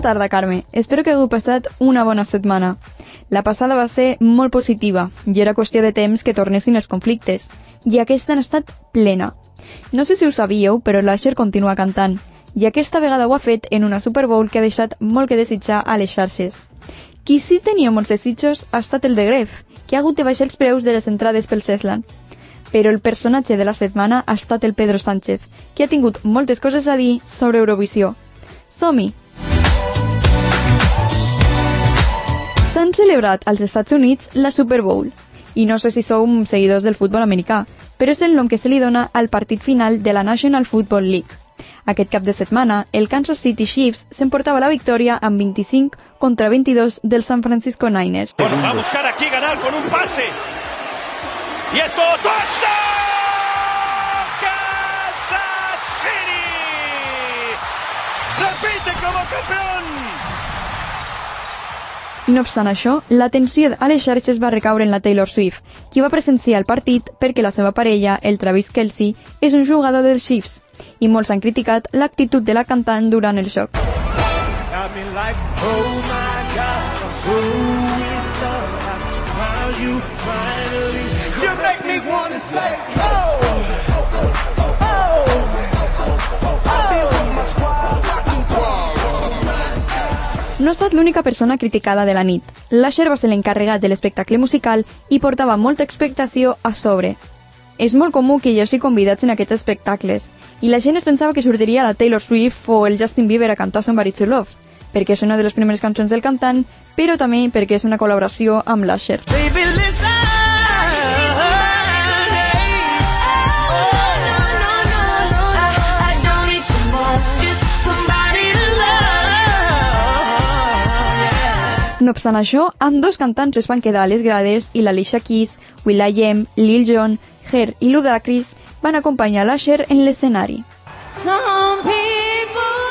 Tarda, Carme. Espero que hagueu passat una bona setmana. La passada va ser molt positiva i era qüestió de temps que tornessin els conflictes. I aquesta han estat plena. No sé si ho sabíeu, però l'Asher continua cantant. I aquesta vegada ho ha fet en una Super Bowl que ha deixat molt que desitjar a les xarxes. Qui sí tenia molts desitjos ha estat el de Gref, que ha hagut de baixar els preus de les entrades pel Ceslan. Però el personatge de la setmana ha estat el Pedro Sánchez, que ha tingut moltes coses a dir sobre Eurovisió. Som-hi! S'han celebrat als Estats Units la Super Bowl. I no sé si som seguidors del futbol americà, però és el nom que se li dona al partit final de la National Football League. Aquest cap de setmana, el Kansas City Chiefs s'emportava la victòria amb 25 contra 22 del San Francisco Niners. Bueno, va buscar aquí ganar con un pase. Y esto, touchdown! Kansas City. Repite como campeón. No obstant això, l'atenció a les xarxes va recaure en la Taylor Swift, qui va presenciar el partit perquè la seva parella, el Travis Kelsey, és un jugador dels Chiefs, i molts han criticat l'actitud de la cantant durant el xoc. Like, oh God, so you you make me wanna say, No ha estat l'única persona criticada de la nit. L'Asher va ser l'encarregat de l'espectacle musical i portava molta expectació a sobre. És molt comú que hi hagi convidats en aquests espectacles, i la gent es pensava que sortiria la Taylor Swift o el Justin Bieber a cantar Somebody to Love, perquè és una de les primeres cançons del cantant, però també perquè és una col·laboració amb l'Asher. Baby, listen. No obstant això, amb dos cantants es van quedar a les grades i l'Alicia Keys, will.i.am, Lil Jon, Her i Ludacris van acompanyar l'Asher en l'escenari. Some people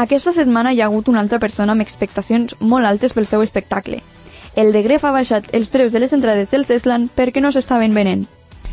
Aquesta setmana hi ha hagut una altra persona amb expectacions molt altes pel seu espectacle. El de Gref ha baixat els preus de les entrades del Ceslan perquè no s'estaven venent.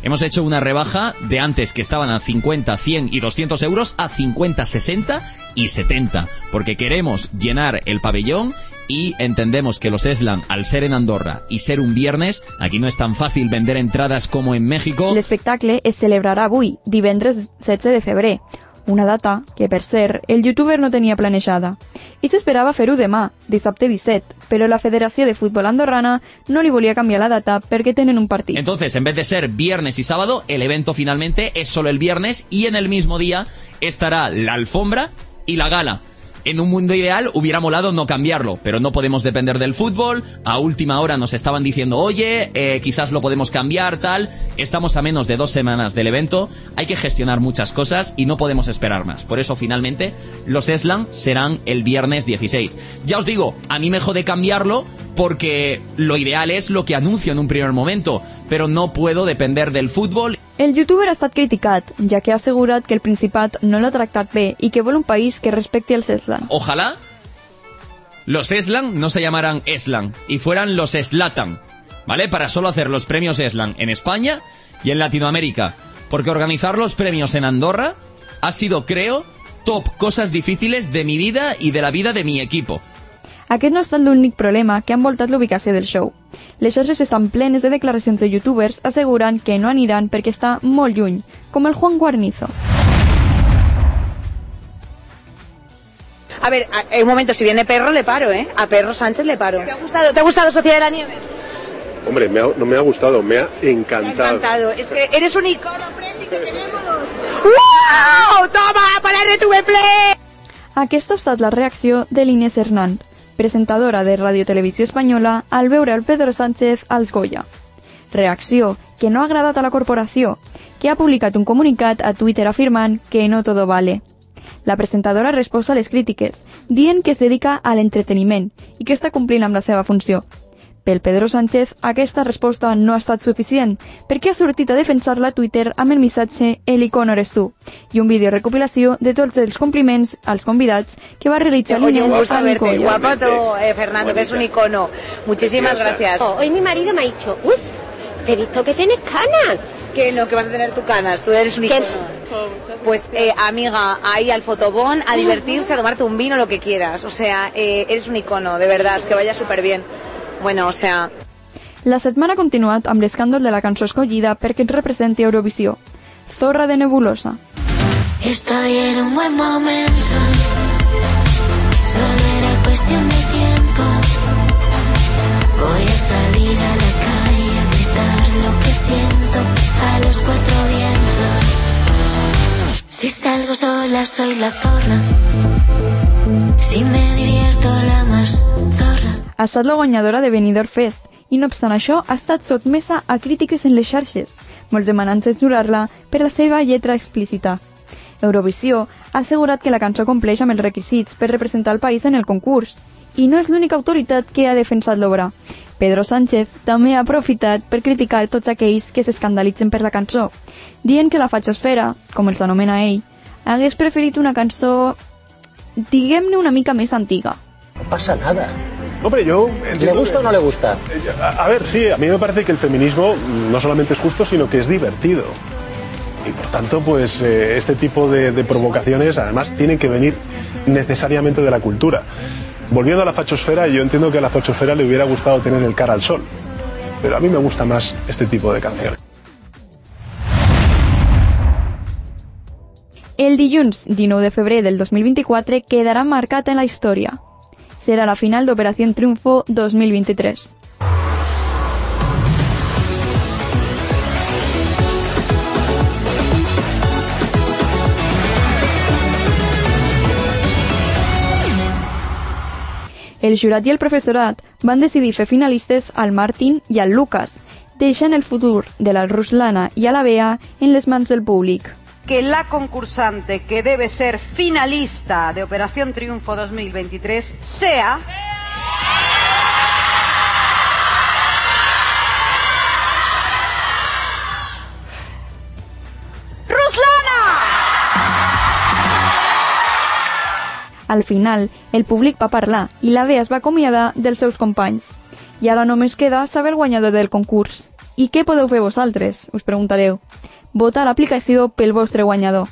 Hemos hecho una rebaja de antes que estaban a 50, 100 y 200 euros a 50, 60 y 70, porque queremos llenar el pabellón y entendemos que los Eslan, al ser en Andorra y ser un viernes, aquí no es tan fácil vender entradas como en México. L'espectacle es celebrarà avui, divendres 16 de febrer, una data que, per cert, el youtuber no tenia planejada. I s'esperava fer-ho demà, dissabte 17, però la Federació de Futbol Andorrana no li volia canviar la data perquè tenen un partit. Entonces, en vez de ser viernes y sábado, el evento finalmente es solo el viernes y en el mismo día estará la alfombra y la gala. En un mundo ideal hubiera molado no cambiarlo, pero no podemos depender del fútbol. A última hora nos estaban diciendo, oye, eh, quizás lo podemos cambiar, tal. Estamos a menos de dos semanas del evento. Hay que gestionar muchas cosas y no podemos esperar más. Por eso, finalmente, los Eslan serán el viernes 16. Ya os digo, a mí me jode cambiarlo porque lo ideal es lo que anuncio en un primer momento, pero no puedo depender del fútbol El youtuber ha estat criticat, ja que ha que el Principat no l'ha tractat bé i que vol un país que respecti el Ceslan. Ojalá los Eslan no se llamaran Eslan y fueran los Eslatan, ¿vale? Para solo hacer los premios Eslan en España y en Latinoamérica. Porque organizar los premios en Andorra ha sido, creo, top cosas difíciles de mi vida y de la vida de mi equipo. Aquest no ha estat l'únic problema que ha envoltat l'ubicació del show. Les xarxes estan plenes de declaracions de youtubers assegurant que no aniran perquè està molt lluny, com el Juan Guarnizo. A ver, a- un momento, si viene Perro le paro, ¿eh? A Perro Sánchez le paro. ¿Te ha gustado, ¿te ha gustado Sociedad de la Nieve? Hombre, me ha- no me ha gustado, me ha Me ha encantado. encantado. Es que eres un icono, Presi, que tenemos. ¡Wow! ¡Toma! ¡Para RTV Play! Aquesta ha estat la reacció de l'Inés Hernán, presentadora de Radio Televisió Espanyola, al veure el Pedro Sánchez als Goya. Reacció que no ha agradat a la corporació, que ha publicat un comunicat a Twitter afirmant que no todo vale. La presentadora resposta a les crítiques, dient que es dedica a l'entreteniment i que està complint amb la seva funció. Pel Pedro Sánchez, aquesta resposta no ha estat suficient, perquè ha sortit a defensar-la a Twitter amb el missatge El icono eres tu i un vídeo recopilació de tots els compliments als convidats que va realitzar l'Inés a verte, guapo tú, eh, Fernando, que es un icono. Muchísimas gracias. Oh, Hoy mi marido me ha dicho, uy, te he visto que tienes canas. Que no, que vas a tener tu canas, tú eres un icono. Pues, eh, amiga, ahí al fotobón, a divertirse, a tomarte un vino, lo que quieras. O sea, eh, eres un icono, de verdad, es que vaya súper bien. Bueno, o sea, La setmana ha continuat amb l'escàndol de la cançó escollida perquè ens representi Eurovisió. Zorra de Nebulosa. Estoy en un buen momento. Solo era cuestión de tiempo. Voy a salir a la calle a gritar lo que siento a los cuatro vientos. Si salgo sola soy la zorra. Si me divierto la más zorra. Ha estat la guanyadora de Benidorm Fest i, no obstant això, ha estat sotmesa a crítiques en les xarxes, molts demanant censurar-la per la seva lletra explícita. Eurovisió ha assegurat que la cançó compleix amb els requisits per representar el país en el concurs, i no és l'única autoritat que ha defensat l'obra. Pedro Sánchez també ha aprofitat per criticar tots aquells que s'escandalitzen per la cançó, dient que la fachosfera, com els anomena ell, hagués preferit una cançó, diguem-ne una mica més antiga. No pasa nada. Hombre, yo... ¿Le gusta o no le gusta? A, a ver, sí, a mí me parece que el feminismo no solamente es justo, sino que es divertido. Y por tanto, pues eh, este tipo de, de provocaciones además tienen que venir necesariamente de la cultura. Volviendo a la fachosfera, yo entiendo que a la fachosfera le hubiera gustado tener el cara al sol. Pero a mí me gusta más este tipo de canciones. El dilluns 19 de febrer del 2024 quedarà marcat en la història. Serà la final d'Operació Triunfo 2023. El jurat i el professorat van decidir fer finalistes al Martin i al Lucas, deixant el futur de la Ruslana i a la Bea en les mans del públic. Que la concursante que debe ser finalista de Operación Triunfo 2023 sea... Al final, el públic va parlar i la Bea es va acomiadar dels seus companys. I ara només queda saber el guanyador del concurs. I què podeu fer vosaltres? Us preguntareu. Vota a l'aplicació pel vostre guanyador.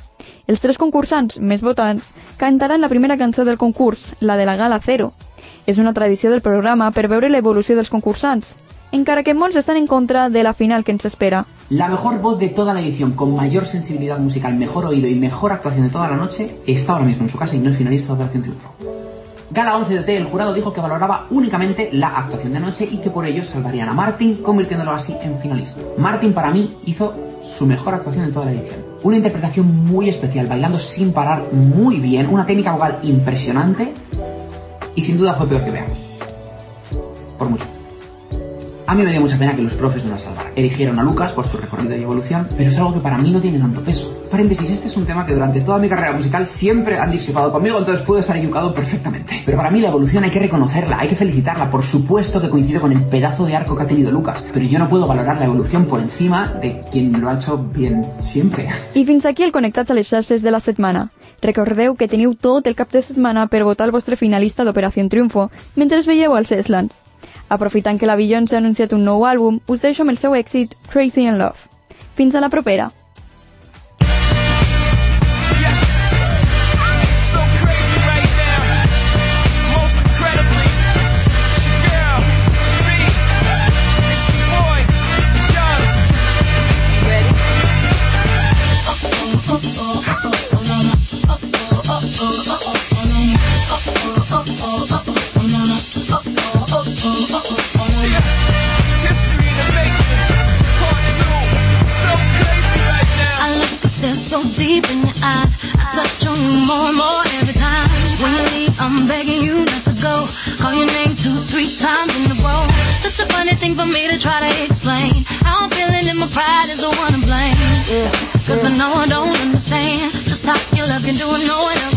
Els tres concursants més votants cantaran la primera cançó del concurs, la de la Gala Zero. És una tradició del programa per veure l'evolució dels concursants, encara que molts estan en contra de la final que ens espera. La mejor voz de toda la edición, con mayor sensibilidad musical, mejor oído y mejor actuación de toda la noche, está ahora mismo en su casa y no es finalista de Operación Triunfo. Gala 11 de OT, el jurado dijo que valoraba únicamente la actuación de noche y que por ello salvarían a Martin, convirtiéndolo así en finalista. Martin para mí hizo su mejor actuación en toda la edición. Una interpretación muy especial, bailando sin parar muy bien, una técnica vocal impresionante y sin duda fue peor que Bea. Por mucho. A mí me dio mucha pena que los profes no la salvaran. Eligieron a Lucas por su recorrido y evolución, pero es algo que para mí no tiene tanto peso. Paréntesis, este es un tema que durante toda mi carrera musical siempre han discrepado conmigo, entonces puedo estar equivocado perfectamente. Pero para mí la evolución hay que reconocerla, hay que felicitarla. Por supuesto que coincido con el pedazo de arco que ha tenido Lucas, pero yo no puedo valorar la evolución por encima de quien lo ha hecho bien siempre. I fins aquí el Connectats a les de la setmana. Recordeu que teniu tot el cap de setmana per votar el vostre finalista d'Operació Triunfo mentre veieu als Eslands. Aprofitant que la Beyoncé ha anunciat un nou àlbum, us deixo amb el seu èxit Crazy in Love. Fins a la propera! More and more every time. When you leave, I'm begging you not to go. Call your name two, three times in a row. Such a funny thing for me to try to explain. How I'm feeling and my pride is the one to blame. Yeah. Cause I know I don't understand. Just how your love can do it, no one else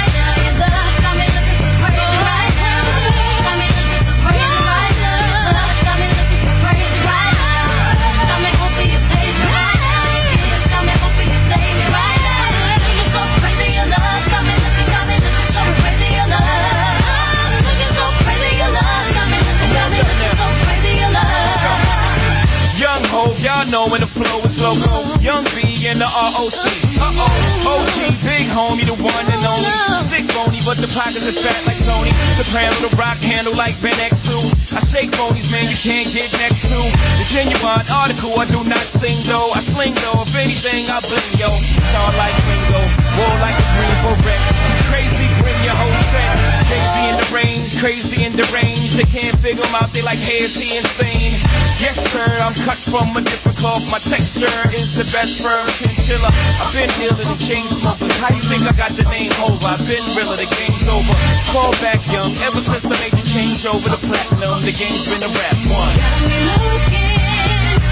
Young B and the ROC. Uh oh, OG, big homie, the one and only. Stick bony, but the pockets are fat like Tony. Soprano, the rock handle like Ben X2. I shake bonies, man, you can't get next to. The genuine article, I do not sing though. I sling though, if anything, I bling yo. Star like Ringo, war like a Greensboro wreck. Crazy, bring your whole set. Crazy in the range, crazy in the range. They can't figure him out, they like, hey, is he insane? Yes, sir, I'm cut from a different cloth. My texture is the best firm chinchilla. I've been dealing in chain smokers. How you think I got the name over? I've been realer, the game's over. Call back young, ever since I made the change over the platinum. The game's been a rap one.